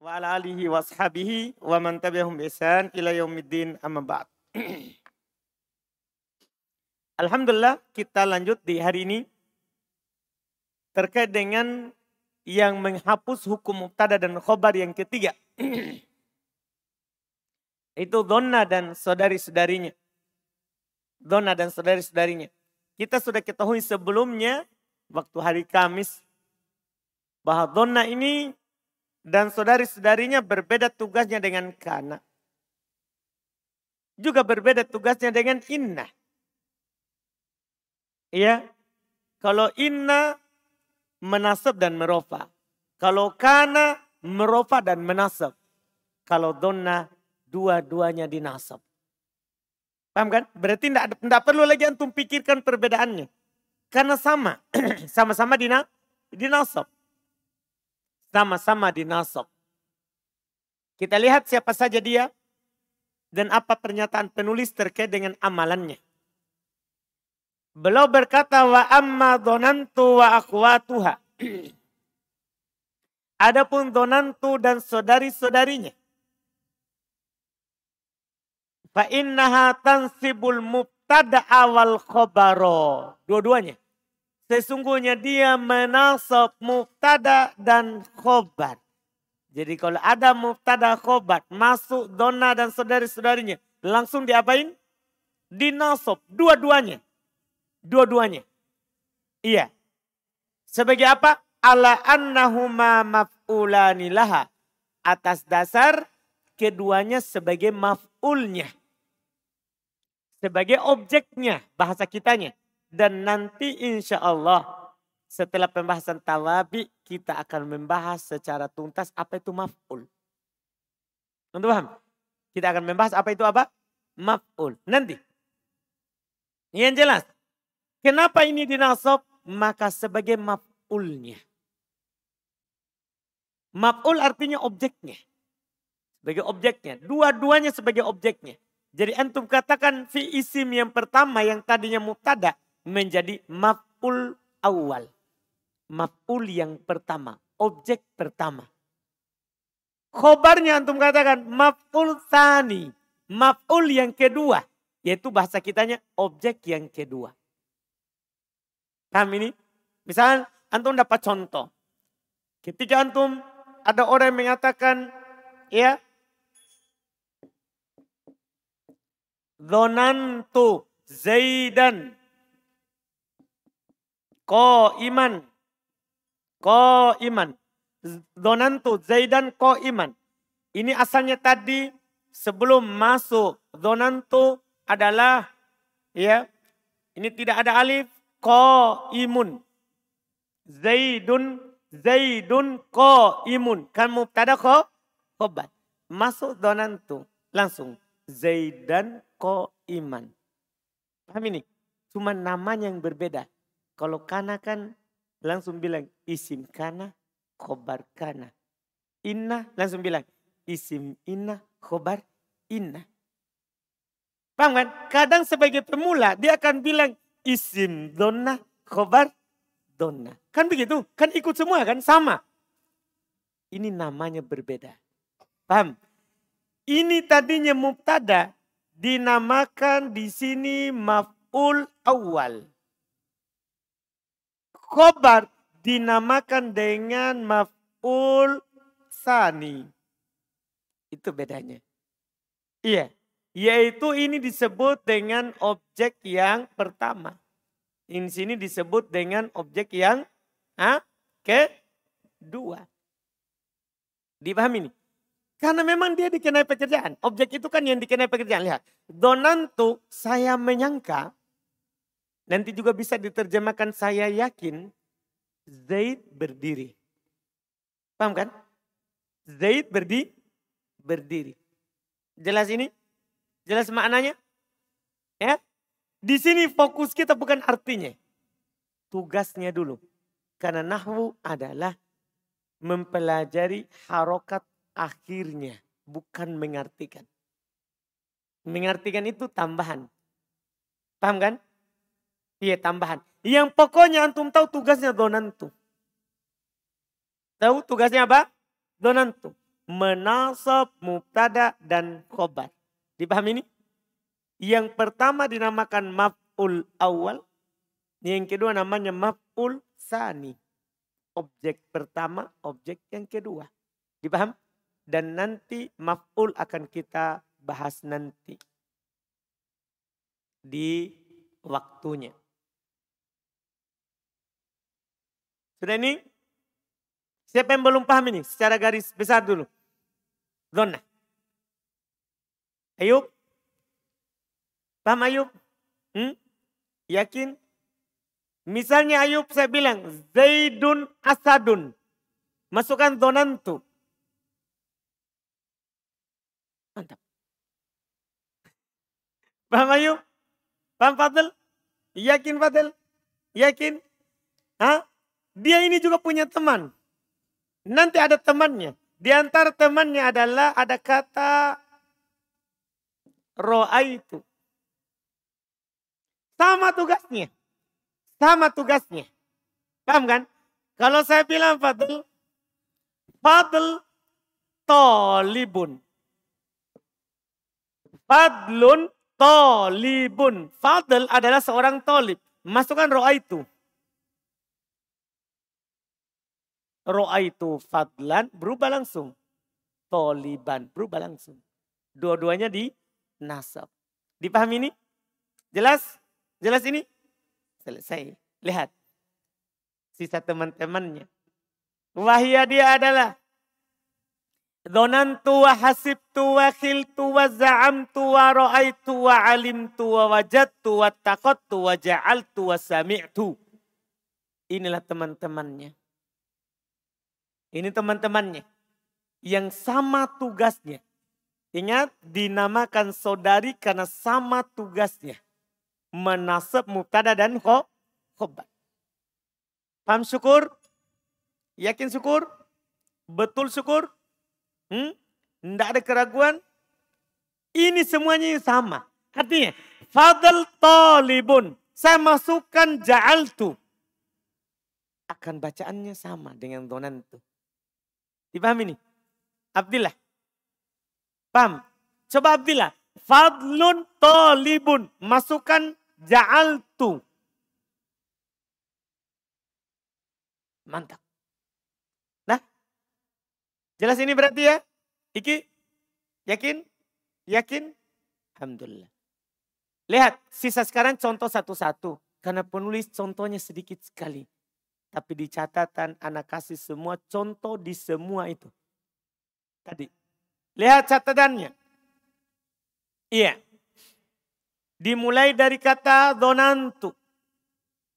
wa ala wa man tabi'ahum ila yaumiddin amma. Alhamdulillah kita lanjut di hari ini terkait dengan yang menghapus hukum mubtada dan khobar yang ketiga. Itu donna dan saudari-saudarinya. Donna dan saudari-saudarinya. Kita sudah ketahui sebelumnya waktu hari Kamis bahwa donna ini dan saudari-saudarinya berbeda tugasnya dengan kana. Juga berbeda tugasnya dengan inna. Iya. Kalau inna menasab dan merofa. Kalau kana merofa dan menasab. Kalau donna dua-duanya dinasab. Paham kan? Berarti tidak perlu lagi antum pikirkan perbedaannya. Karena sama. Sama-sama dina, dinasab. Sama-sama dinasab. Kita lihat siapa saja dia. Dan apa pernyataan penulis terkait dengan amalannya. Beliau berkata wa amma donantu wa akhwatuha. Adapun donantu dan saudari-saudarinya. Fa innaha tansibul mubtada awal khobaro. Dua-duanya. Sesungguhnya dia menasab mubtada dan khobar. Jadi kalau ada mubtada khobar masuk dona dan saudari-saudarinya. Langsung diapain? Dinasab. Dua-duanya. Dua-duanya. Iya. Sebagai apa? Ala annahuma maf'ulani laha. Atas dasar keduanya sebagai maf'ulnya sebagai objeknya bahasa kitanya. Dan nanti insya Allah setelah pembahasan tawabi kita akan membahas secara tuntas apa itu maf'ul. Untuk paham? Kita akan membahas apa itu apa? Maf'ul. Nanti. Yang jelas. Kenapa ini dinasab? Maka sebagai maf'ulnya. Maf'ul artinya objeknya. Sebagai objeknya. Dua-duanya sebagai objeknya. Jadi antum katakan fi isim yang pertama yang tadinya mubtada menjadi maf'ul awal. Maf'ul yang pertama, objek pertama. Khobarnya antum katakan maf'ul tani, maf'ul yang kedua. Yaitu bahasa kitanya objek yang kedua. Paham ini? Misalnya antum dapat contoh. Ketika antum ada orang yang mengatakan ya Zonantu Zaidan ko iman ko iman Zonantu Zaidan ko iman ini asalnya tadi sebelum masuk zonantu adalah ya ini tidak ada alif ko imun Zaidun Zaidun ko imun kan mubtada ko khobar masuk zonantu langsung. Zaidan ko iman. Paham ini? Cuma namanya yang berbeda. Kalau kana kan langsung bilang isim kana, khobar kana. Inna langsung bilang isim inna, khobar inna. Paham kan? Kadang sebagai pemula dia akan bilang isim donna, khobar donna. Kan begitu? Kan ikut semua kan? Sama. Ini namanya berbeda. Paham? Ini tadinya mubtada, dinamakan di sini maf'ul awal. Khobar dinamakan dengan maf'ul sani. Itu bedanya. Iya. Yaitu ini disebut dengan objek yang pertama. Ini sini disebut dengan objek yang ah, kedua. Dipahami ini? Karena memang dia dikenai pekerjaan. Objek itu kan yang dikenai pekerjaan. Lihat. Donantu saya menyangka. Nanti juga bisa diterjemahkan saya yakin. Zaid berdiri. Paham kan? Zaid berdi, berdiri. Jelas ini? Jelas maknanya? Ya. Di sini fokus kita bukan artinya. Tugasnya dulu. Karena nahwu adalah mempelajari harokat akhirnya, bukan mengartikan. Mengartikan itu tambahan. Paham kan? Iya tambahan. Yang pokoknya antum tahu tugasnya donantu. Tahu tugasnya apa? Donantu. menasab mubtada dan khobar. Dipahami ini? Yang pertama dinamakan maf'ul awal. Yang kedua namanya maf'ul sani. Objek pertama, objek yang kedua. Dipaham? Dan nanti maf'ul akan kita bahas nanti. Di waktunya. Sudah ini? Siapa yang belum paham ini? Secara garis besar dulu. Zona. Ayub? Paham Ayub? Hmm? Yakin? Misalnya Ayub saya bilang, Zaidun Asadun. Masukkan donantu. Mantap. Paham Ayub? Paham Fadil? Yakin Fadil? Yakin? Hah? Dia ini juga punya teman. Nanti ada temannya. Di antara temannya adalah ada kata roa itu. Sama tugasnya. Sama tugasnya. Paham kan? Kalau saya bilang Fadl, Fadl tolibun. Fadlun tolibun. Fadl adalah seorang tolib. Masukkan roa itu. Roa itu fadlan berubah langsung. Toliban berubah langsung. Dua-duanya di nasab. Dipahami ini? Jelas? Jelas ini? Selesai. Lihat. Sisa teman-temannya. Wahia dia adalah Donantu wa hasibtu wa khiltu wa za'amtu wa ra'aitu wa alimtu wa wajadtu wa taqattu wa ja'altu wa sami'tu. Inilah teman-temannya. Ini teman-temannya. Yang sama tugasnya. Ingat dinamakan saudari karena sama tugasnya menasab mubtada dan khobar. Paham syukur? Yakin syukur? Betul syukur? Hmm? Tidak ada keraguan? Ini semuanya sama. Artinya, fadl talibun. Saya masukkan ja'altu. Akan bacaannya sama dengan donantu. Dipahami ini? Abdillah. Paham? Coba Abdillah. Fadlun talibun. Masukkan ja'altu. Mantap. Nah, jelas ini berarti ya? Iki, yakin? Yakin? Alhamdulillah. Lihat, sisa sekarang contoh satu-satu. Karena penulis contohnya sedikit sekali. Tapi di catatan anak kasih semua contoh di semua itu. Tadi. Lihat catatannya. Iya. Dimulai dari kata donantu.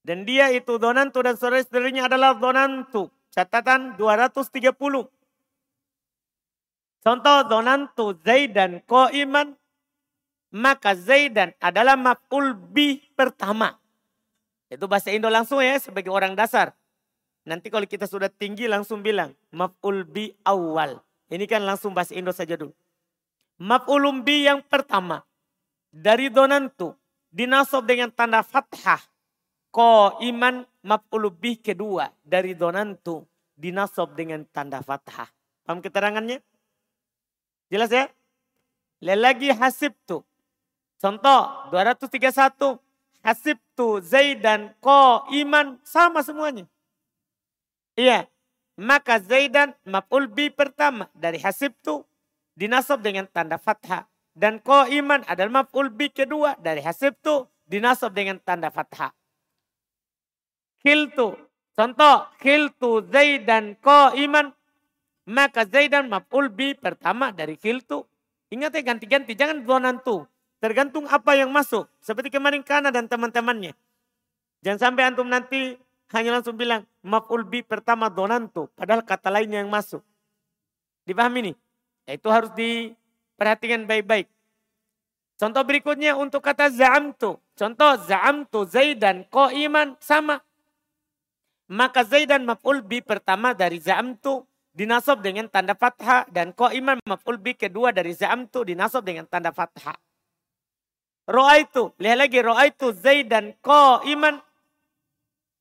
Dan dia itu donantu dan saudara-saudaranya adalah donantu. Catatan 230. Contoh donantu Zaidan ko iman. Maka Zaidan adalah maf'ul bi pertama. Itu bahasa Indo langsung ya sebagai orang dasar. Nanti kalau kita sudah tinggi langsung bilang maf'ul bi awal. Ini kan langsung bahasa Indo saja dulu. Maf'ulum bi yang pertama dari donantu dinasab dengan tanda fathah. Ko iman maf'ulubi kedua dari donantu dinasab dengan tanda fathah. Paham keterangannya? Jelas ya? Lelagi hasib tu. Contoh 231. Hasib tu Zaidan ko iman sama semuanya. Iya. Maka Zaidan maf'ul bi pertama dari hasib tu dinasab dengan tanda fathah. Dan ko iman adalah maf'ul bi kedua dari hasib tu dinasab dengan tanda fathah. Khiltu. Contoh, khiltu zaidan ko iman. Maka zaidan maf'ul bi pertama dari khiltu. Ingat ya ganti-ganti, jangan donantu. Tergantung apa yang masuk. Seperti kemarin Kana dan teman-temannya. Jangan sampai antum nanti hanya langsung bilang maf'ul bi pertama donantu. Padahal kata lainnya yang masuk. Dipahami nih? Itu harus di Perhatikan baik-baik. Contoh berikutnya untuk kata za'amtu. Contoh za'amtu Zaidan ko iman sama. Maka Zaidan maf'ul bi pertama dari za'amtu dinasab dengan tanda fathah dan ko iman maf'ul bi kedua dari za'amtu dinasab dengan tanda fathah. Ro'a itu, lihat lagi ro'a itu Zaidan ko iman.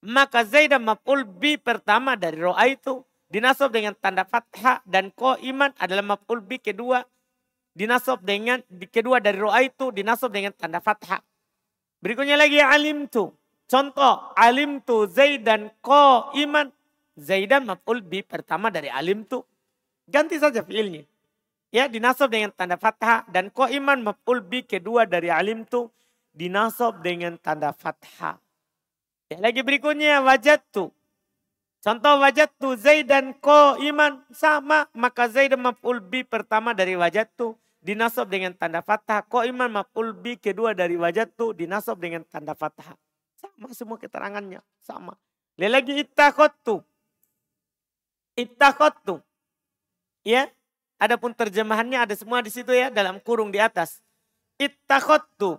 Maka Zaidan maf'ul bi pertama dari ro'a itu dinasab dengan tanda fathah dan ko iman adalah maf'ul bi kedua dinasab dengan kedua dari roa itu dinasab dengan tanda fathah. Berikutnya lagi alim tu. Contoh alim tu Zaidan ko iman. Maf'ul bi pertama dari alim tu. Ganti saja fiilnya. Ya dinasab dengan tanda fathah dan ko iman maf'ul bi kedua dari alim tu dinasab dengan tanda fathah. Ya, lagi berikutnya wajat tu. Contoh wajat tu Zaidan ko iman sama maka Zaidan maf'ul bi pertama dari wajat tu dinasab dengan tanda fathah. Ko iman maf'ul bi kedua dari wajat tu dinasab dengan tanda fathah. Sama semua keterangannya sama. Lihat lagi ittakhottu. Ittakhottu. Ya, adapun terjemahannya ada semua di situ ya dalam kurung di atas. Ittakhottu.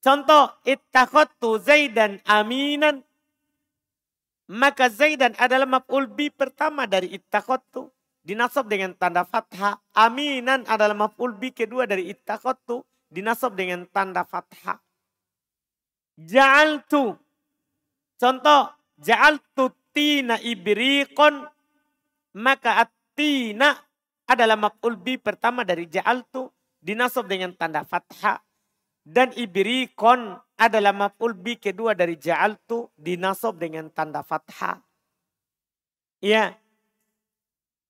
Contoh ittakhottu Zaidan aminan maka Zaidan adalah maf'ul bi pertama dari ittakhottu. Dinasab dengan tanda fathah. Aminan adalah maf'ul bi kedua dari ittakhottu. Dinasab dengan tanda fathah. Ja'altu. Contoh. Ja'altu tina ibriqon. Maka at-tina adalah maf'ul bi pertama dari ja'altu. Dinasab dengan tanda fathah. Dan ibrikon adalah maf'ul bi kedua dari ja'altu dinasab dengan tanda fathah. Ya.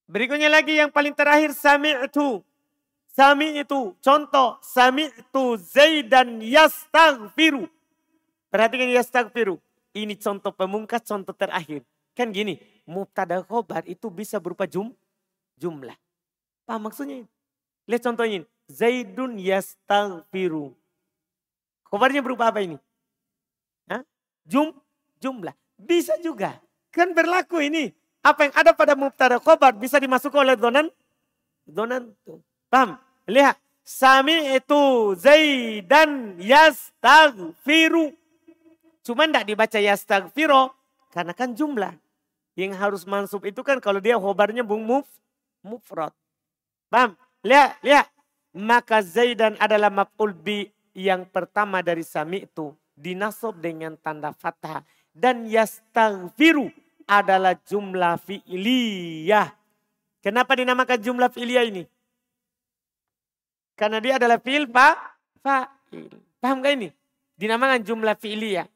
Berikutnya lagi yang paling terakhir sami'tu. Sami'tu. Contoh sami'tu Zaidan yastaghfiru. Perhatikan yastaghfiru. Ini contoh pemungkas, contoh terakhir. Kan gini, mubtada khobar itu bisa berupa jum, jumlah. Paham maksudnya? Lihat contohnya. Zaidun yastaghfiru. Khobarnya berupa apa ini? Hah? Jum, jumlah. Bisa juga. Kan berlaku ini. Apa yang ada pada mubtada khobar bisa dimasukkan oleh donan. Donan. Paham? Lihat. Sami itu Zaidan yastaghfiru. Cuma tidak dibaca yastaghfiru karena kan jumlah. Yang harus masuk itu kan kalau dia khobarnya bung muf, mufrad. Paham? Lihat, lihat. Maka Zaidan adalah maf'ul bi yang pertama dari sami itu dinasab dengan tanda fathah. Dan yastaghfiru adalah jumlah fi'liyah. Kenapa dinamakan jumlah fi'liyah ini? Karena dia adalah fi'il fa, fa'il. Paham gak ini? Dinamakan jumlah fi'liyah.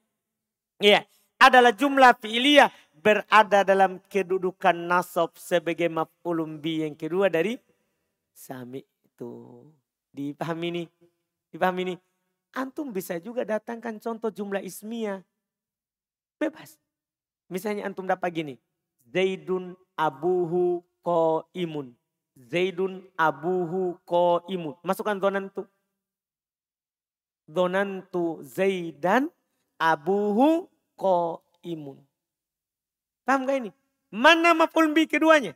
Iya, adalah jumlah fi'liyah berada dalam kedudukan nasab sebagai maf'ulun bi yang kedua dari sami itu. Dipahami ini? Dipahami ini? Antum bisa juga datangkan contoh jumlah ismiyah. Bebas. Misalnya antum dapat gini. Zaidun abuhu ko imun. Zaidun abuhu ko imun. Masukkan donantu. Donantu Zaidan abuhu ko imun. Paham gak ini? Mana maf'ul bi keduanya?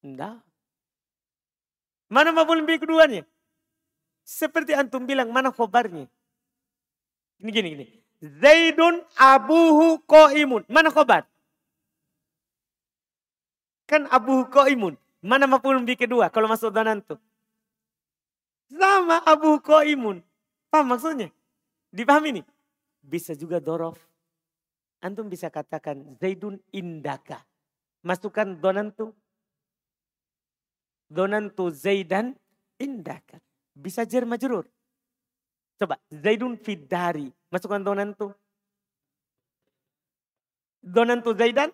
Enggak. Mana maf'ul bi keduanya? Seperti antum bilang mana khobarnya? Ini gini gini. Zaidun abuhu imun. Mana khobar? Kan abuhu imun. Mana maf'ul bi kedua kalau masuk donan tuh? Sama abuhu imun. Paham maksudnya? Dipahami nih? Bisa juga dorof. Antum bisa katakan Zaidun indaka. Masukkan donan tuh Donantu Zaidan indaka. Bisa jar majrur. Coba Zaidun fidari. Masukkan donantu. Donantu Zaidan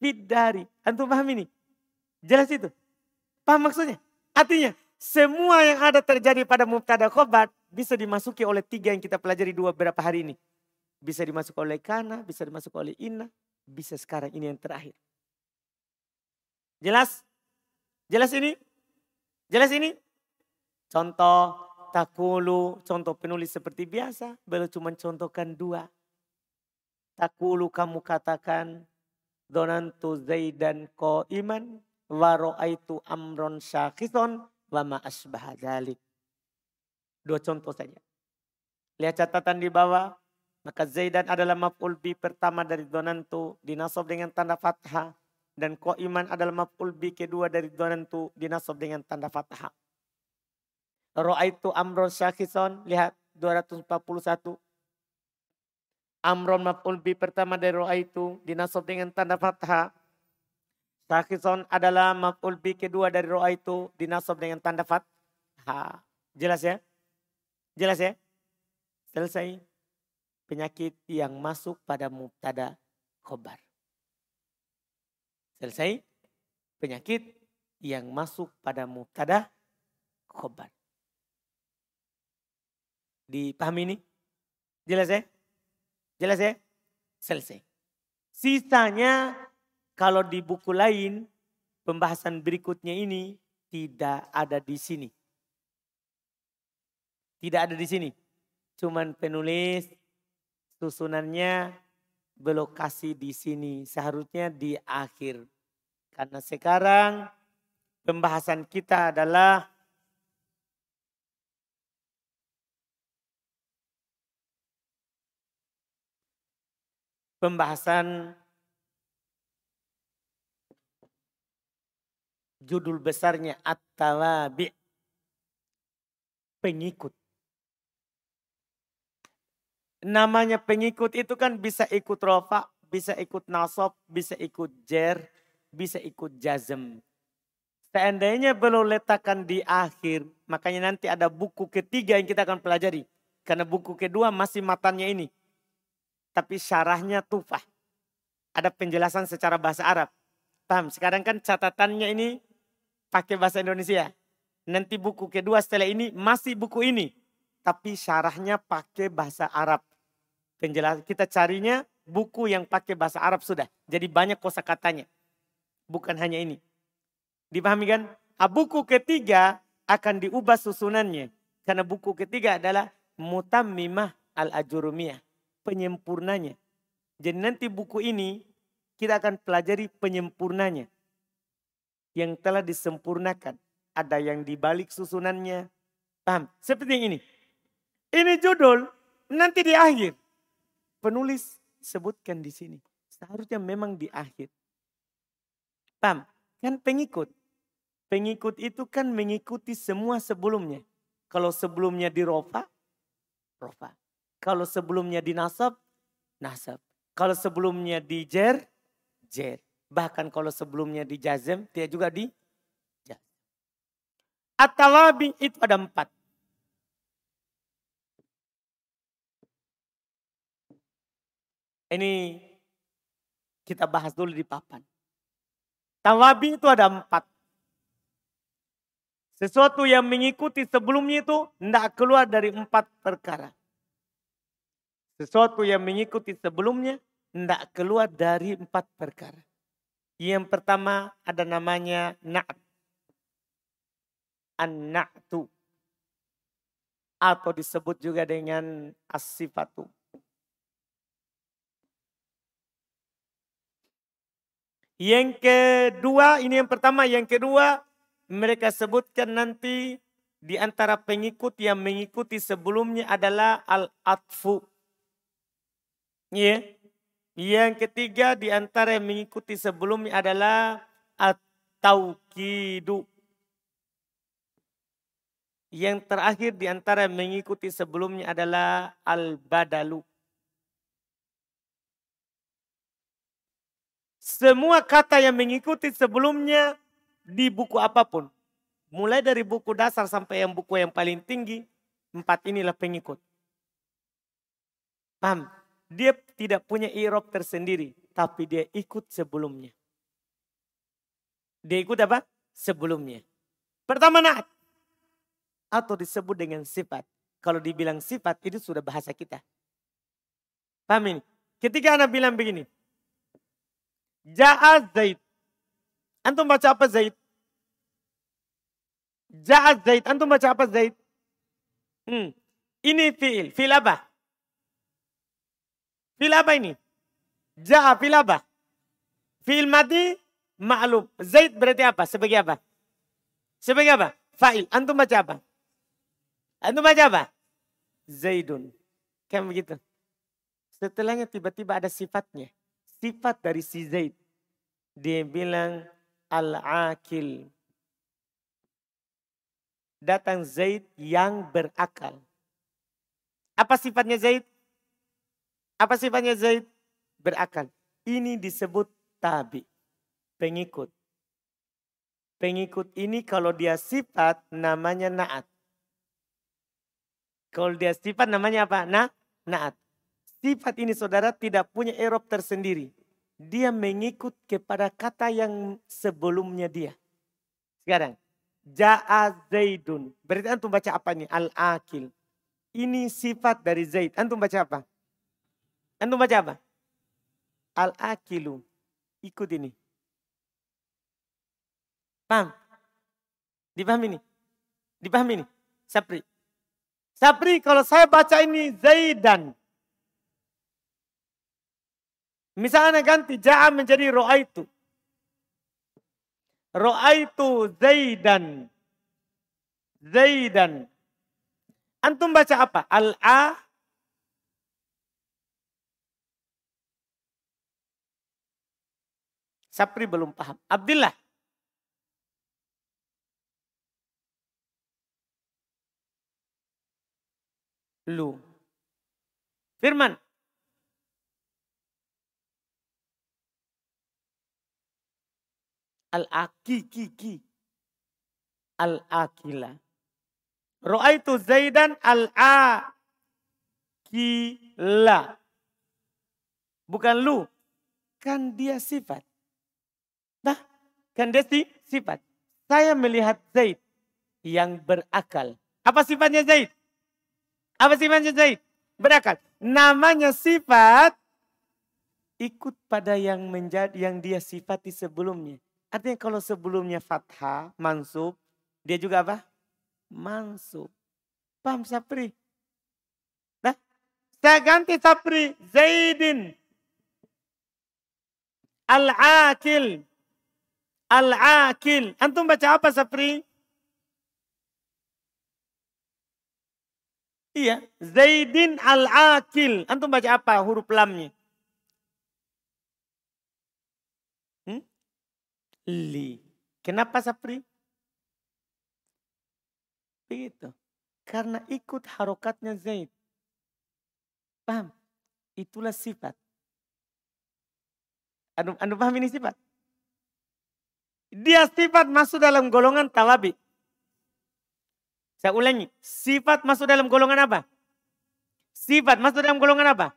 fidari. Antum paham ini? Jelas itu? Paham maksudnya? Artinya semua yang ada terjadi pada mubtada khobar bisa dimasuki oleh tiga yang kita pelajari dua beberapa hari ini. Bisa dimasuk oleh kana, bisa dimasuk oleh inna, bisa sekarang ini yang terakhir. Jelas? Jelas ini? Jelas ini? Contoh takulu, contoh penulis seperti biasa. Beliau cuma contohkan dua. Takulu kamu katakan donantu zaidan ko iman waro aitu amron syakison wama asbah dalik. Dua contoh saja. Lihat catatan di bawah. Maka Zaidan adalah maf'ul bi pertama dari donantu dinasab dengan tanda fathah dan iman adalah maf'ul bi kedua dari donantu dinasab dengan tanda fathah. Ra'aitu amron syakison, lihat 241. Amron maf'ul bi pertama dari roa itu dinasab dengan tanda fathah. Sakison adalah maf'ul bi kedua dari roa itu dinasab dengan tanda fathah. Jelas ya? Jelas ya? Selesai. Penyakit yang masuk pada mubtada khobar. Selesai. Penyakit yang masuk pada mubtada khobar. Dipahami ini? Jelas ya? Jelas ya? Selesai. Sisanya kalau di buku lain pembahasan berikutnya ini tidak ada di sini. Tidak ada di sini. Cuman penulis susunannya belokasi di sini. Seharusnya di akhir. Karena sekarang pembahasan kita adalah pembahasan judul besarnya At-Tawabi. Pengikut. Namanya pengikut itu kan bisa ikut rofa, bisa ikut nasab, bisa ikut jer, bisa ikut jazm. Seandainya belum letakkan di akhir, makanya nanti ada buku ketiga yang kita akan pelajari. Karena buku kedua masih matanya ini tapi syarahnya tufah. Ada penjelasan secara bahasa Arab. Paham? Sekarang kan catatannya ini pakai bahasa Indonesia. Nanti buku kedua setelah ini masih buku ini. Tapi syarahnya pakai bahasa Arab. Penjelasan kita carinya buku yang pakai bahasa Arab sudah. Jadi banyak kosa katanya. Bukan hanya ini. Dipahami kan? Ah, buku ketiga akan diubah susunannya. Karena buku ketiga adalah Mutammimah al-Ajurumiyah penyempurnanya. Jadi nanti buku ini kita akan pelajari penyempurnanya. Yang telah disempurnakan. Ada yang dibalik susunannya. Paham? Seperti ini. Ini judul nanti di akhir. Penulis sebutkan di sini. Seharusnya memang di akhir. Paham? Kan pengikut. Pengikut itu kan mengikuti semua sebelumnya. Kalau sebelumnya di rofa, rofa. Kalau sebelumnya di nasab, nasab. Kalau sebelumnya di jer, jer. Bahkan kalau sebelumnya di jazm, dia juga di jazm. At-tawabi itu ada empat. Ini kita bahas dulu di papan. Tawabi itu ada empat. Sesuatu yang mengikuti sebelumnya itu tidak keluar dari empat perkara. Sesuatu yang mengikuti sebelumnya tidak keluar dari empat perkara. Yang pertama ada namanya na'at. An-na'tu. Atau disebut juga dengan as-sifatu. Yang kedua, ini yang pertama. Yang kedua, mereka sebutkan nanti di antara pengikut yang mengikuti sebelumnya adalah al-atfu. Ya. Yang ketiga di antara yang mengikuti sebelumnya adalah at-tauqidu. Yang terakhir di antara yang mengikuti sebelumnya adalah al-badalu. Semua kata yang mengikuti sebelumnya di buku apa pun. Mulai dari buku dasar sampai yang buku yang paling tinggi. Empat inilah pengikut. Paham? Dia tidak punya irob tersendiri. Tapi dia ikut sebelumnya. Dia ikut apa? Sebelumnya. Pertama naat. Atau disebut dengan sifat. Kalau dibilang sifat itu sudah bahasa kita. Paham ini? Ketika anak bilang begini. Ja'a Zaid. Antum baca apa Zaid? Ja'a Zaid. Antum baca apa Zaid? Hmm. Ini fi'il. Fi'il apa? Fil apa ini? Ja'a fil apa? Fil mati ma'lum. Zaid berarti apa? Sebagai apa? Sebagai apa? Fa'il. Antum baca apa? Antum baca apa? Zaidun. Kayak begitu. Setelahnya tiba-tiba ada sifatnya. Sifat dari si Zaid. Dia bilang al-akil. Datang Zaid yang berakal. Apa sifatnya Zaid? Apa sifatnya Zaid? Berakal. Ini disebut tabi. Pengikut. Pengikut ini kalau dia sifat namanya naat. Kalau dia sifat namanya apa? Na, naat. Sifat ini saudara tidak punya erob tersendiri. Dia mengikut kepada kata yang sebelumnya dia. Sekarang. Ja'a Zaidun. Berarti antum baca apa ini? Al-akil. Ini sifat dari Zaid. Antum baca apa? Antum baca apa? Al-akilu. Ikut ini. Paham? Dipahami ini? Dipahami ini? Sapri. Sapri kalau saya baca ini Zaidan. Misalnya ganti ja'a menjadi ro'aitu. Ro'aitu Zaidan. Zaidan. Antum baca apa? Al-A Sapri belum paham. Abdullah. Lu. Firman. Al-akiki. Al-akila. Ro'aitu Zaidan al-akila. Bukan lu. Kan dia sifat. Nah, kan dia sifat. Saya melihat Zaid yang berakal. Apa sifatnya Zaid? Apa sifatnya Zaid? Berakal. Namanya sifat ikut pada yang menjadi yang dia sifati sebelumnya. Artinya kalau sebelumnya fathah, mansub, dia juga apa? Mansub. Paham Sapri? Nah, saya ganti Sapri. Zaidin. Al-Akil. Al-Akil. Antum baca apa Sapri? Iya, Zaidin Al-Akil. Antum baca apa huruf lamnya? Hmm? Li. Kenapa Sapri? Begitu. Karena ikut harokatnya Zaid. Paham? Itulah sifat. Anu, anu paham ini sifat? Dia sifat masuk dalam golongan tawabi. Saya ulangi, sifat masuk dalam golongan apa? Sifat masuk dalam golongan apa?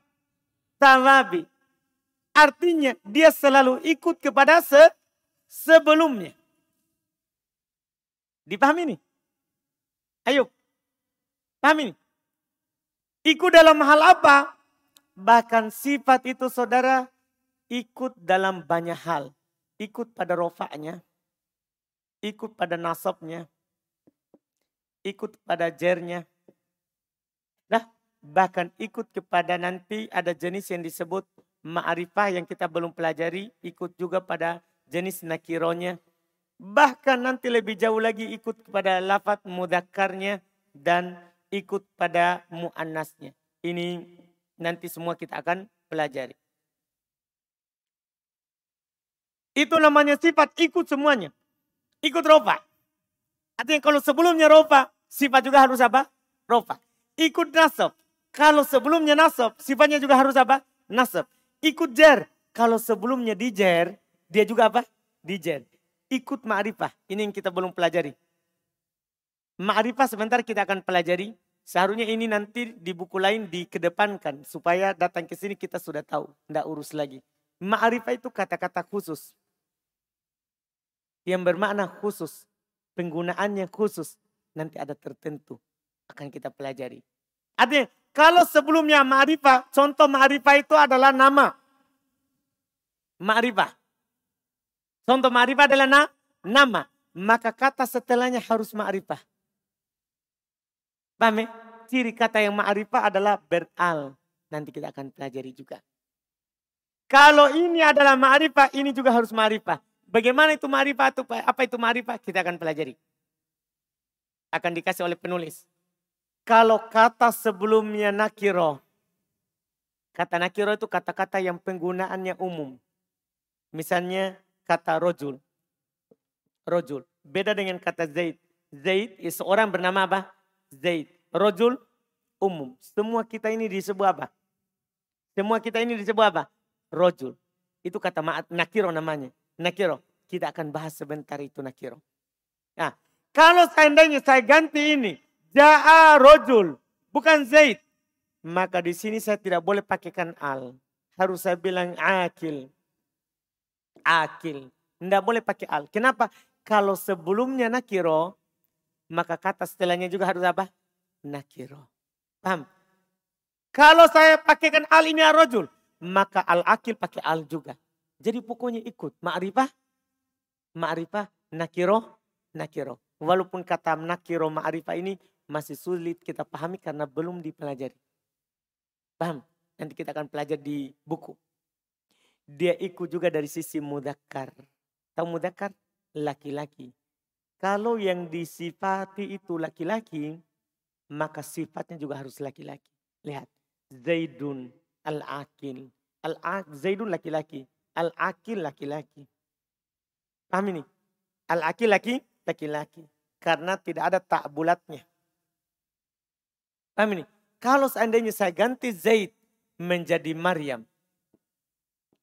Tawabi. Artinya dia selalu ikut kepada se sebelumnya. Dipahami ini? Ayo. Pahami ini? Ikut dalam hal apa? Bahkan sifat itu saudara ikut dalam banyak hal. Ikut pada rofaknya, ikut pada nasabnya, ikut pada jernya. Nah, bahkan ikut kepada nanti ada jenis yang disebut ma'rifah yang kita belum pelajari, ikut juga pada jenis nakironya. Bahkan nanti lebih jauh lagi ikut kepada lafat mudakarnya dan ikut pada mu'annasnya. Ini nanti semua kita akan pelajari. Itu namanya sifat ikut semuanya. Ikut rofa. Artinya kalau sebelumnya rofa, sifat juga harus apa? Rofa. Ikut nasab. Kalau sebelumnya nasab, sifatnya juga harus apa? Nasab. Ikut jer. Kalau sebelumnya dijer, dia juga apa? Dijer. Ikut ma'rifah. Ini yang kita belum pelajari. Ma'rifah sebentar kita akan pelajari. Seharusnya ini nanti di buku lain dikedepankan. Supaya datang ke sini kita sudah tahu. Tidak urus lagi. Ma'rifah itu kata-kata khusus. Yang bermakna khusus penggunaannya khusus. Nanti ada tertentu akan kita pelajari. Artinya kalau sebelumnya ma'rifah, contoh ma'rifah itu adalah nama. Ma'rifah. Contoh ma'rifah adalah na, nama. Maka kata setelahnya harus ma'rifah. Paham ya? Ciri kata yang ma'rifah adalah beral. Nanti kita akan pelajari juga. Kalau ini adalah ma'rifah, ini juga harus ma'rifah. Bagaimana itu marifat? Apa itu marifat? Kita akan pelajari. Akan dikasih oleh penulis. Kalau kata sebelumnya nakiro. Kata nakiro itu kata-kata yang penggunaannya umum. Misalnya kata rojul. Rojul. Beda dengan kata Zaid. Zaid seorang bernama apa? Zaid. Rojul umum. Semua kita ini disebut apa? Semua kita ini disebut apa? Rojul. Itu kata maat nakiro namanya. Nakiro. Kita akan bahas sebentar itu nakiro. Nah, kalau seandainya saya ganti ini. Ja'a rojul. Bukan Zaid. Maka di sini saya tidak boleh pakaikan al. Harus saya bilang akil. Akil. Tidak boleh pakai al. Kenapa? Kalau sebelumnya nakiro. Maka kata setelahnya juga harus apa? Nakiro. Paham? Kalau saya pakaikan al ini rojul maka al-akil pakai al juga. Jadi pokoknya ikut. Ma'rifah, ma'rifah, nakiro, nakiro. Walaupun kata nakiro ma'rifah ini masih sulit kita pahami karena belum dipelajari. Paham? Nanti kita akan pelajari di buku. Dia ikut juga dari sisi mudakar. Tahu mudakar? Laki-laki. Kalau yang disifati itu laki-laki, maka sifatnya juga harus laki-laki. Lihat. Zaidun al-akil. Al Zaidun laki-laki. Al-akil laki-laki. Paham ini? Al-akil laki laki-laki. Karena tidak ada tak bulatnya. Paham ini? Kalau seandainya saya ganti Zaid menjadi Maryam.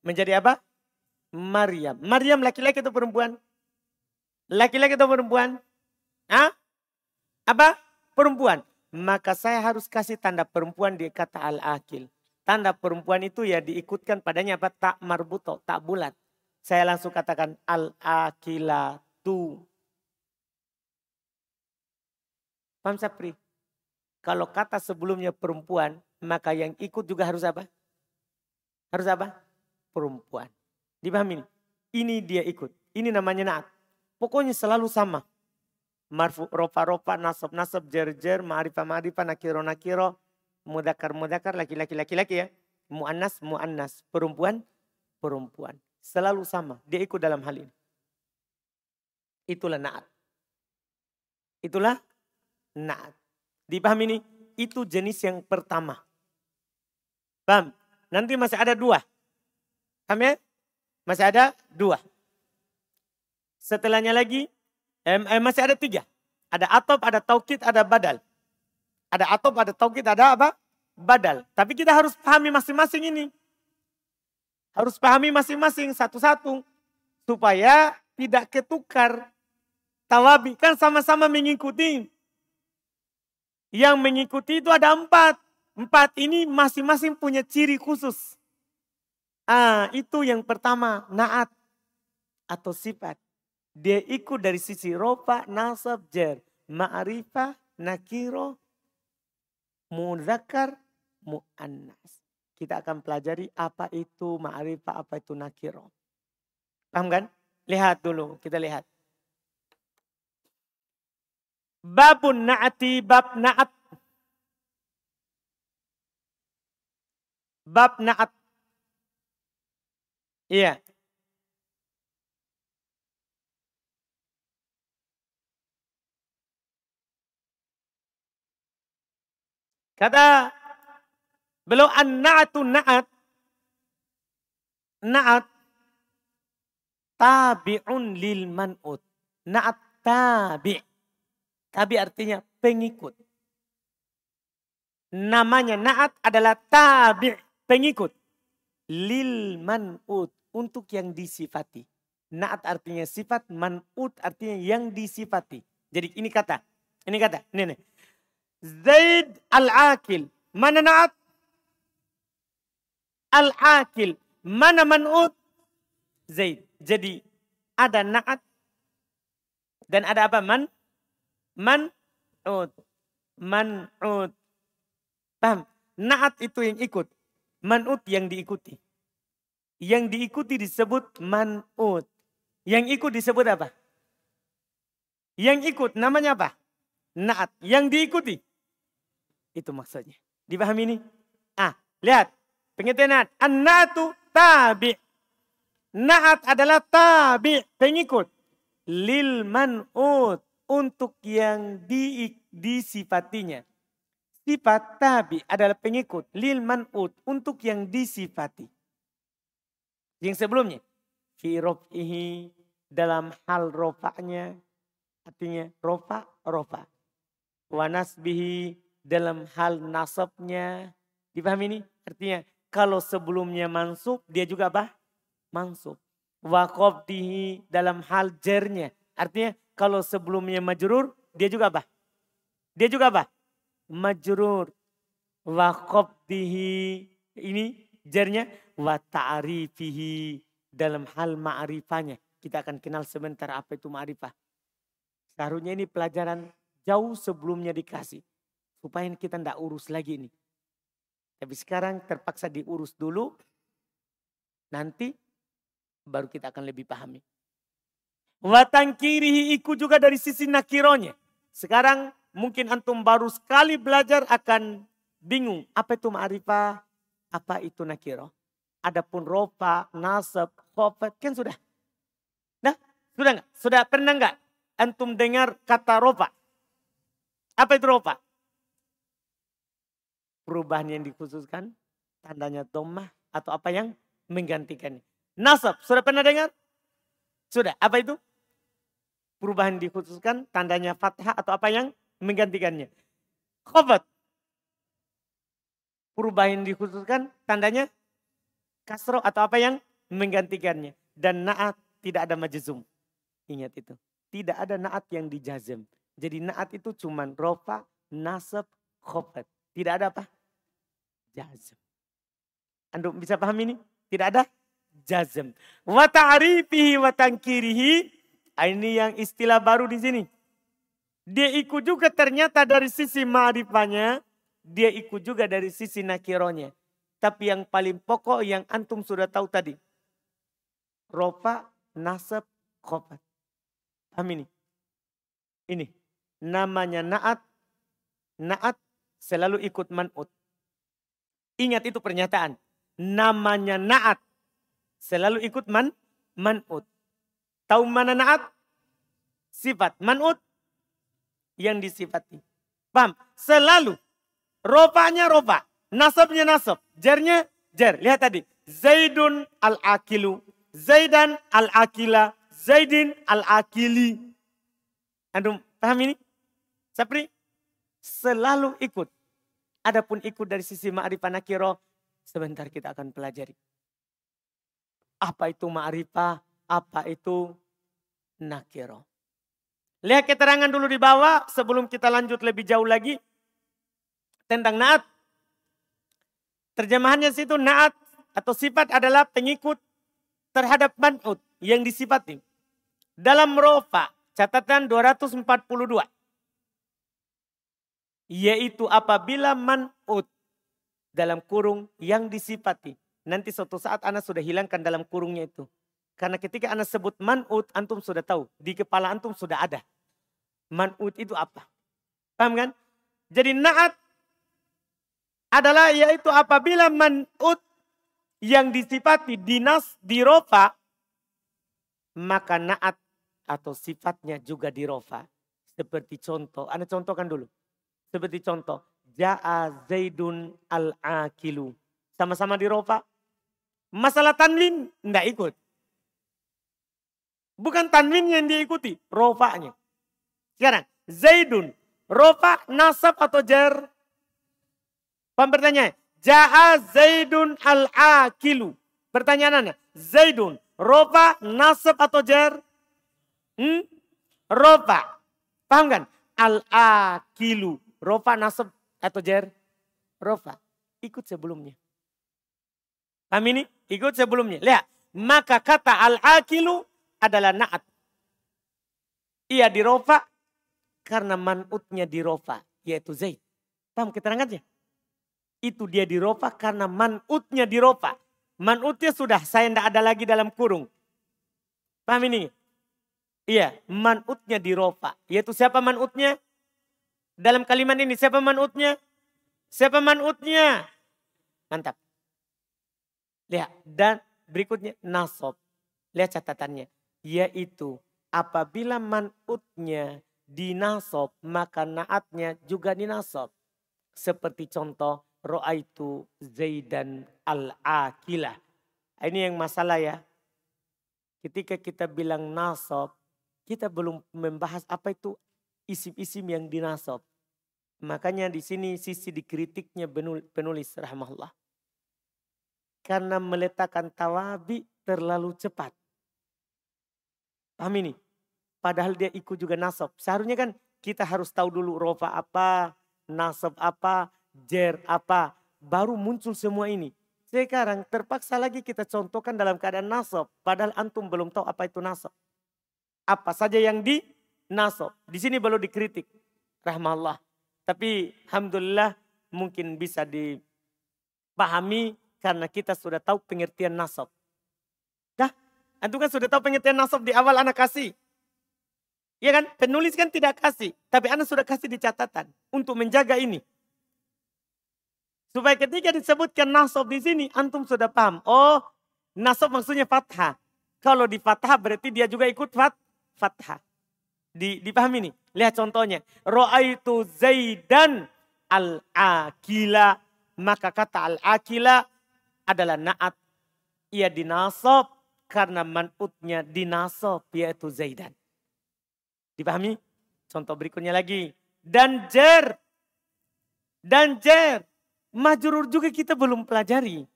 Menjadi apa? Maryam. Maryam laki-laki atau perempuan? Laki-laki atau perempuan? Hah? Apa? Perempuan. Maka saya harus kasih tanda perempuan di kata al-akil. Tanda perempuan itu ya diikutkan padanya apa? Tak marbuto, tak bulat. Saya langsung katakan al-akilatu. Paham Sapri? Kalau kata sebelumnya perempuan, maka yang ikut juga harus apa? Harus apa? Perempuan. Dipahami ini? Dia ikut. Ini namanya naat. Pokoknya selalu sama. Marfu, rofa, rofa, nasab, nasab, jer, jer, ma'rifah, ma'rifah, nakiro, nakiro, mudakar mudakar laki-laki laki-laki ya. Muannas muannas, perempuan perempuan. Selalu sama, dia ikut dalam hal ini. Itulah naat. Itulah naat. Dipahami ini? Itu jenis yang pertama. Paham? Nanti masih ada dua. Ya? Masih ada dua. Setelahnya lagi, eh, masih ada tiga. Ada atop, ada taukid, ada badal. Ada atop, ada taukid, ada apa? Badal. Tapi kita harus pahami masing-masing ini. Harus pahami masing-masing satu-satu. Supaya tidak ketukar. Tawabi kan sama-sama mengikuti. Yang mengikuti itu ada empat. Empat ini masing-masing punya ciri khusus. Ah, itu yang pertama, naat atau sifat. Dia ikut dari sisi rofa, nasab, jer. Ma'rifah, nakiro, muzakkar, muannas. Kita akan pelajari apa itu ma'rifah, apa itu nakiro. Paham kan? Lihat dulu, kita lihat. Babun na'ati bab na'at. Bab na'at. Iya. Kata beliau an-na'atu na'at. Na'at tabi'un lil man'ut. Na'at tabi'. Tabi artinya pengikut. Namanya na'at adalah tabi' pengikut. Lil man'ut. Untuk yang disifati. Na'at artinya sifat, man'ut artinya yang disifati. Jadi ini kata. Ini kata. Ini nih. Zaid al-akil. Mana naat? Al-akil. Mana man'ut? Zaid. Jadi ada naat dan ada apa? Man? Man'ut. Man'ut. Paham? Naat itu yang ikut. Man'ut yang diikuti. Yang diikuti disebut man'ut. Yang ikut disebut apa? Yang ikut namanya apa? Naat. Yang diikuti itu maksudnya. Dipahami ini? Ah, lihat. Pengertian An-natu tabi. Naat adalah tabi, pengikut. Lil man'ud, untuk yang di, disifatinya. Sifat tabi adalah pengikut. Lil man'ud, untuk yang disifati. Yang sebelumnya. Fi rofihi, dalam hal rofaknya. Artinya rofa, rofa. Wa nasbihi, dalam hal nasabnya. Dipahami ini? Artinya kalau sebelumnya mansub, dia juga apa? Mansub. Waqabdihi dalam hal jernya. Artinya kalau sebelumnya majrur, dia juga apa? Dia juga apa? Majrur. Waqabdihi. Ini jernya. Wa ta'arifihi. Dalam hal ma'rifahnya. Kita akan kenal sebentar apa itu ma'rifah. Seharusnya ini pelajaran jauh sebelumnya dikasih. Supaya kita tidak urus lagi ini. Tapi sekarang terpaksa diurus dulu. Nanti baru kita akan lebih pahami. Watang kirihi iku juga dari sisi nakironya. Sekarang mungkin antum baru sekali belajar akan bingung. Apa itu ma'rifah? Apa itu nakiro? Adapun ropa, nasab, khofat, kan sudah. Nah, sudah nggak? Sudah pernah nggak antum dengar kata ropa? Apa itu ropa? Perubahan yang dikhususkan, tandanya domah atau apa yang menggantikannya. Nasab, sudah pernah dengar? Sudah, apa itu? Perubahan dikhususkan, tandanya fathah atau apa yang menggantikannya. Khobat. Perubahan dikhususkan, tandanya kasro atau apa yang menggantikannya. Dan naat tidak ada majzum. Ingat itu. Tidak ada naat yang dijazm. Jadi naat itu cuma rofa, nasab, khobat. Tidak ada apa? Jazm. Anda bisa paham ini? Tidak ada jazm. Wa ta'rifihi. Ah, ini yang istilah baru di sini. Dia ikut juga ternyata dari sisi ma'rifahnya. Dia ikut juga dari sisi nakironya. Tapi yang paling pokok yang antum sudah tahu tadi. Rofa, nasab, khobat. Paham ini? Ini. Namanya naat. Naat selalu ikut man'ut. Ingat itu pernyataan. Namanya naat Selalu ikut man, man'ut. Tahu mana naat? Sifat. Man'ut yang disifati. Paham? Selalu. Ropanya ropa. Nasabnya nasab. Jarnya jar. Lihat tadi. Zaidun al-akilu. Zaidan al-akila. Zaidin al-akili. Antum paham ini? Sapri? Selalu ikut. Adapun ikut dari sisi ma'rifah nakiro. Sebentar kita akan pelajari. Apa itu ma'rifah? Apa itu nakiro? Lihat keterangan dulu di bawah sebelum kita lanjut lebih jauh lagi. Tentang naat. Terjemahannya situ naat atau sifat adalah pengikut terhadap man'ut yang disifati. Dalam rofa catatan 242. Yaitu apabila man'ut dalam kurung yang disifati nanti suatu saat anak sudah hilangkan dalam kurungnya itu. Karena ketika anak sebut man'ut, antum sudah tahu. Di kepala antum sudah ada. Man'ut itu apa? Paham kan? Jadi na'at adalah yaitu apabila man'ut yang disifati dinas dirofa, maka na'at atau sifatnya juga dirofa. Seperti contoh, anda contohkan dulu. Seperti contoh, Ja'a Zaidun al-Akilu. Sama-sama dirofa, Masalah tanwin enggak ikut. Bukan tanwin yang diikuti, rofanya. Sekarang, Zaidun, rofa, nasab atau jar? Paham pertanyaan? Ja'a Zaidun al-akilu. Pertanyaannya, Zaidun, rofa, nasab atau jar? Hmm? Rofa. Paham kan? Al-akilu. Rofa, nasab atau jar? Rofa. Ikut sebelumnya. Paham ini? Ikut sebelumnya. Lihat. Maka kata al-akilu adalah na'at. Ia dirofa karena man'utnya dirofa. Yaitu Zaid. Paham keterangannya? Itu dia dirofa karena man'utnya dirofa. Man'utnya sudah saya tidak ada lagi dalam kurung. Paham ini? Iya, man'utnya dirofa. Yaitu siapa man'utnya? Dalam kalimat ini siapa man'utnya? Siapa man'utnya? Mantap. Lihat. Dan berikutnya nasob. Lihat catatannya. Yaitu apabila man'utnya dinasob maka naatnya juga dinasob. Seperti contoh ro'aitu zaidan al-akilah. Ini yang masalah ya. Ketika kita bilang nasob, kita belum membahas apa itu isim-isim yang dinasob. Makanya di sini sisi dikritiknya penulis rahmahullah. karena meletakkan tawabi terlalu cepat. Paham ini? Padahal dia ikut juga nasab. Seharusnya kan kita harus tahu dulu rofa apa, nasab apa, jer apa. Baru muncul semua ini. Sekarang terpaksa lagi kita contohkan dalam keadaan nasab. Padahal antum belum tahu apa itu nasab. Apa saja yang di nasab. Di sini belum dikritik. Rahmallah. Tapi Alhamdulillah mungkin bisa dipahami karena kita sudah tahu pengertian nasab. Dah, antum kan sudah tahu pengertian nasab di awal anak kasih. Ya kan? Penulis kan tidak kasih. Tapi anak sudah kasih di catatan. Untuk menjaga ini. Supaya ketika disebutkan nasab di sini. Antum sudah paham. Oh nasab maksudnya fathah. Kalau di fathah berarti dia juga ikut fat, fathah. Di, dipahami nih. Lihat contohnya. Ro'aitu Zaidan al-akila. Maka kata al-akila adalah naat. Ia dinasab karena manutnya dinasab yaitu Zaidan. Dipahami? Contoh berikutnya lagi. Dan jer. Dan jer. Majurur juga kita belum pelajari.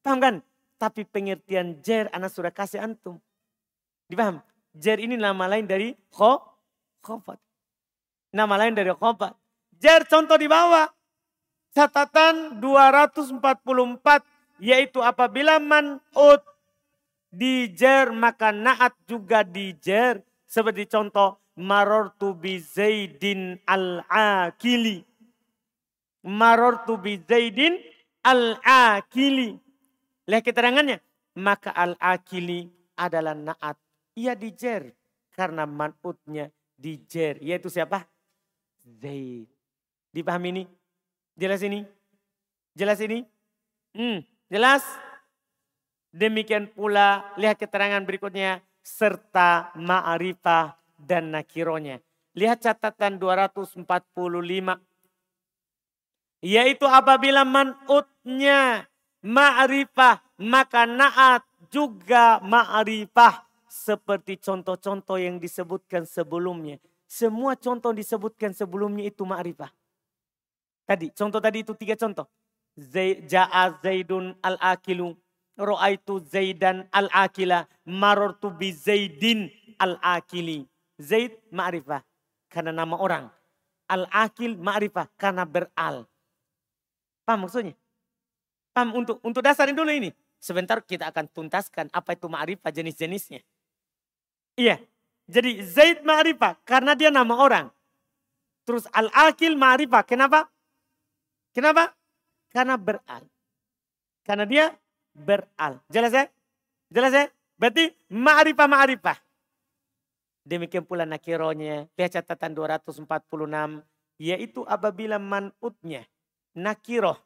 Paham kan? Tapi pengertian jer anak sudah kasih antum. Dipaham? Jer ini nama lain dari kho, khofat. Nama lain dari khofat. Jer contoh di bawah. Catatan 244 yaitu apabila man'ut dijer maka naat juga dijer. Seperti contoh marortu bi Zaidin al-akili. Marortu bi Zaidin al-akili. Lihat keterangannya. Maka al-akili adalah naat. Ia dijer karena manutnya dijer. Yaitu siapa? Zaid. Dipahami ini? Jelas ini? Jelas ini? Hmm, jelas? Demikian pula lihat keterangan berikutnya serta ma'rifah dan nakironya. Lihat catatan 245. Yaitu apabila man'utnya ma'rifah maka naat juga ma'rifah. Seperti contoh-contoh yang disebutkan sebelumnya. Semua contoh disebutkan sebelumnya itu ma'rifah. Tadi, contoh tadi itu tiga contoh. Ja'a Zaidun al-akilu. Ro'aitu Zaidan al-akila. Marortu bi Zaidin al-akili. Zaid ma'rifah karena nama orang. Al-akil ma'rifah karena beral. Paham maksudnya? Paham untuk untuk dasarin dulu ini. Sebentar kita akan tuntaskan apa itu ma'rifah jenis-jenisnya. Iya. Jadi Zaid ma'rifah karena dia nama orang. Terus al-akil ma'rifah. Kenapa? Kenapa? Karena beral. Karena dia beral. Jelas ya? Jelas ya? Berarti ma'rifah ma'rifah. Demikian pula nakironya. Lihat catatan 246. Yaitu apabila man'utnya nakiroh.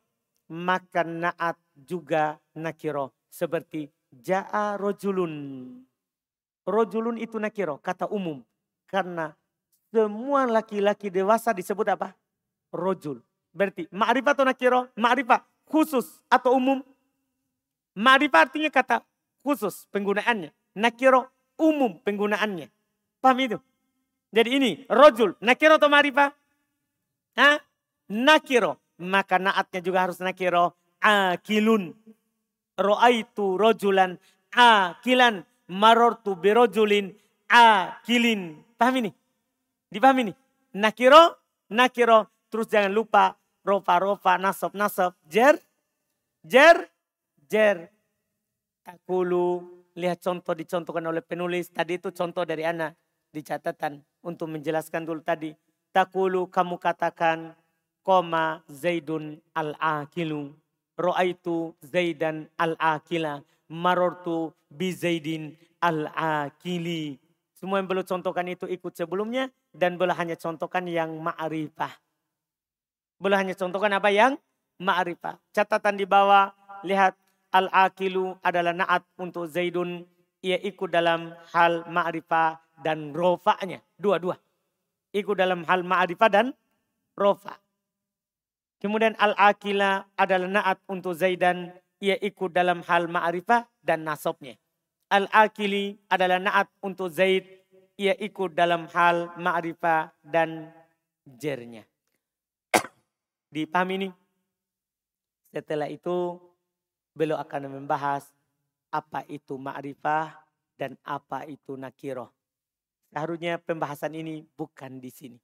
Maka naat juga nakiroh. Seperti ja'a rojulun. Rojulun itu nakiroh. Kata umum. Karena semua laki-laki dewasa disebut apa? Rojul. Berarti ma'rifah atau nakiroh? Ma'rifah khusus atau umum? Ma'rifah artinya kata khusus penggunaannya. Nakiro umum penggunaannya. Paham itu? Jadi ini rojul, nakiro atau marifah? Hah? Nakiro. Maka naatnya juga harus nakiro. Akilun. Ro'aitu rojulan akilan. Marortu birojulin akilin. Paham ini? Dipahami ini? Nakiro, nakiro. Terus jangan lupa rofa, rofa, nasab, nasab. Jer, jer, jer. Takulu. Lihat contoh dicontohkan oleh penulis. Tadi itu contoh dari anak di catatan untuk menjelaskan dulu tadi. Takulu kamu katakan koma Zaidun al-akilu. Ro'aitu Zaidan al-akila. Marortu bi Zaidin al-akili. Semua yang belum contohkan itu ikut sebelumnya. Dan boleh hanya contohkan yang ma'rifah. Boleh hanya contohkan apa yang ma'rifah. Catatan di bawah, lihat al-akilu adalah naat untuk Zaidun. Ia ikut dalam hal ma'rifah dan rofa'nya. Dua-dua. Ikut dalam hal ma'rifah dan rofa. Kemudian al-akila adalah naat untuk Zaidan. Ia ikut dalam hal ma'rifah dan nasabnya. Al-akili adalah naat untuk Zaid. Ia ikut dalam hal ma'rifah dan jernya. Dipahami ini? Setelah itu beliau akan membahas apa itu ma'rifah dan apa itu nakiroh. Seharusnya pembahasan ini bukan di sini.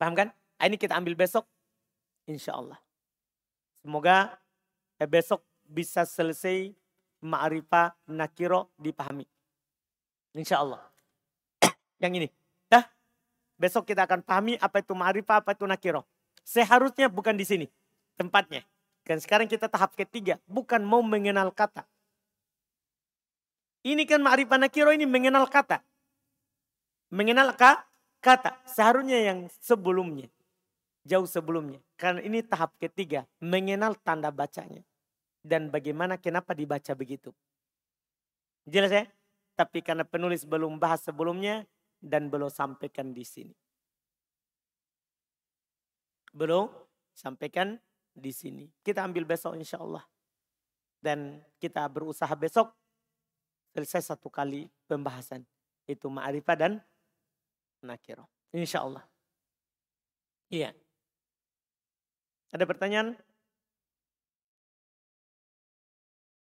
Paham kan? Ini kita ambil besok. Insya Allah. Semoga eh, besok bisa selesai ma'rifah nakiro dipahami. Insya Allah. Yang ini. Dah. Besok kita akan pahami apa itu ma'rifah, apa itu nakiro. Seharusnya bukan di sini tempatnya. Dan sekarang kita tahap ketiga, bukan mau mengenal kata. Ini kan ma'rifah nakiro ini mengenal kata. Mengenal ka, kata. Seharusnya yang sebelumnya. Jauh sebelumnya. Karena ini tahap ketiga, mengenal tanda bacanya. Dan bagaimana, kenapa dibaca begitu. Jelas ya? Tapi karena penulis belum bahas sebelumnya dan belum sampaikan di sini. Belum sampaikan di sini. Kita ambil besok insya Allah. Dan kita berusaha besok selesai satu kali pembahasan. Itu ma'rifah dan nakiro. Insya Allah. Iya. Ada pertanyaan?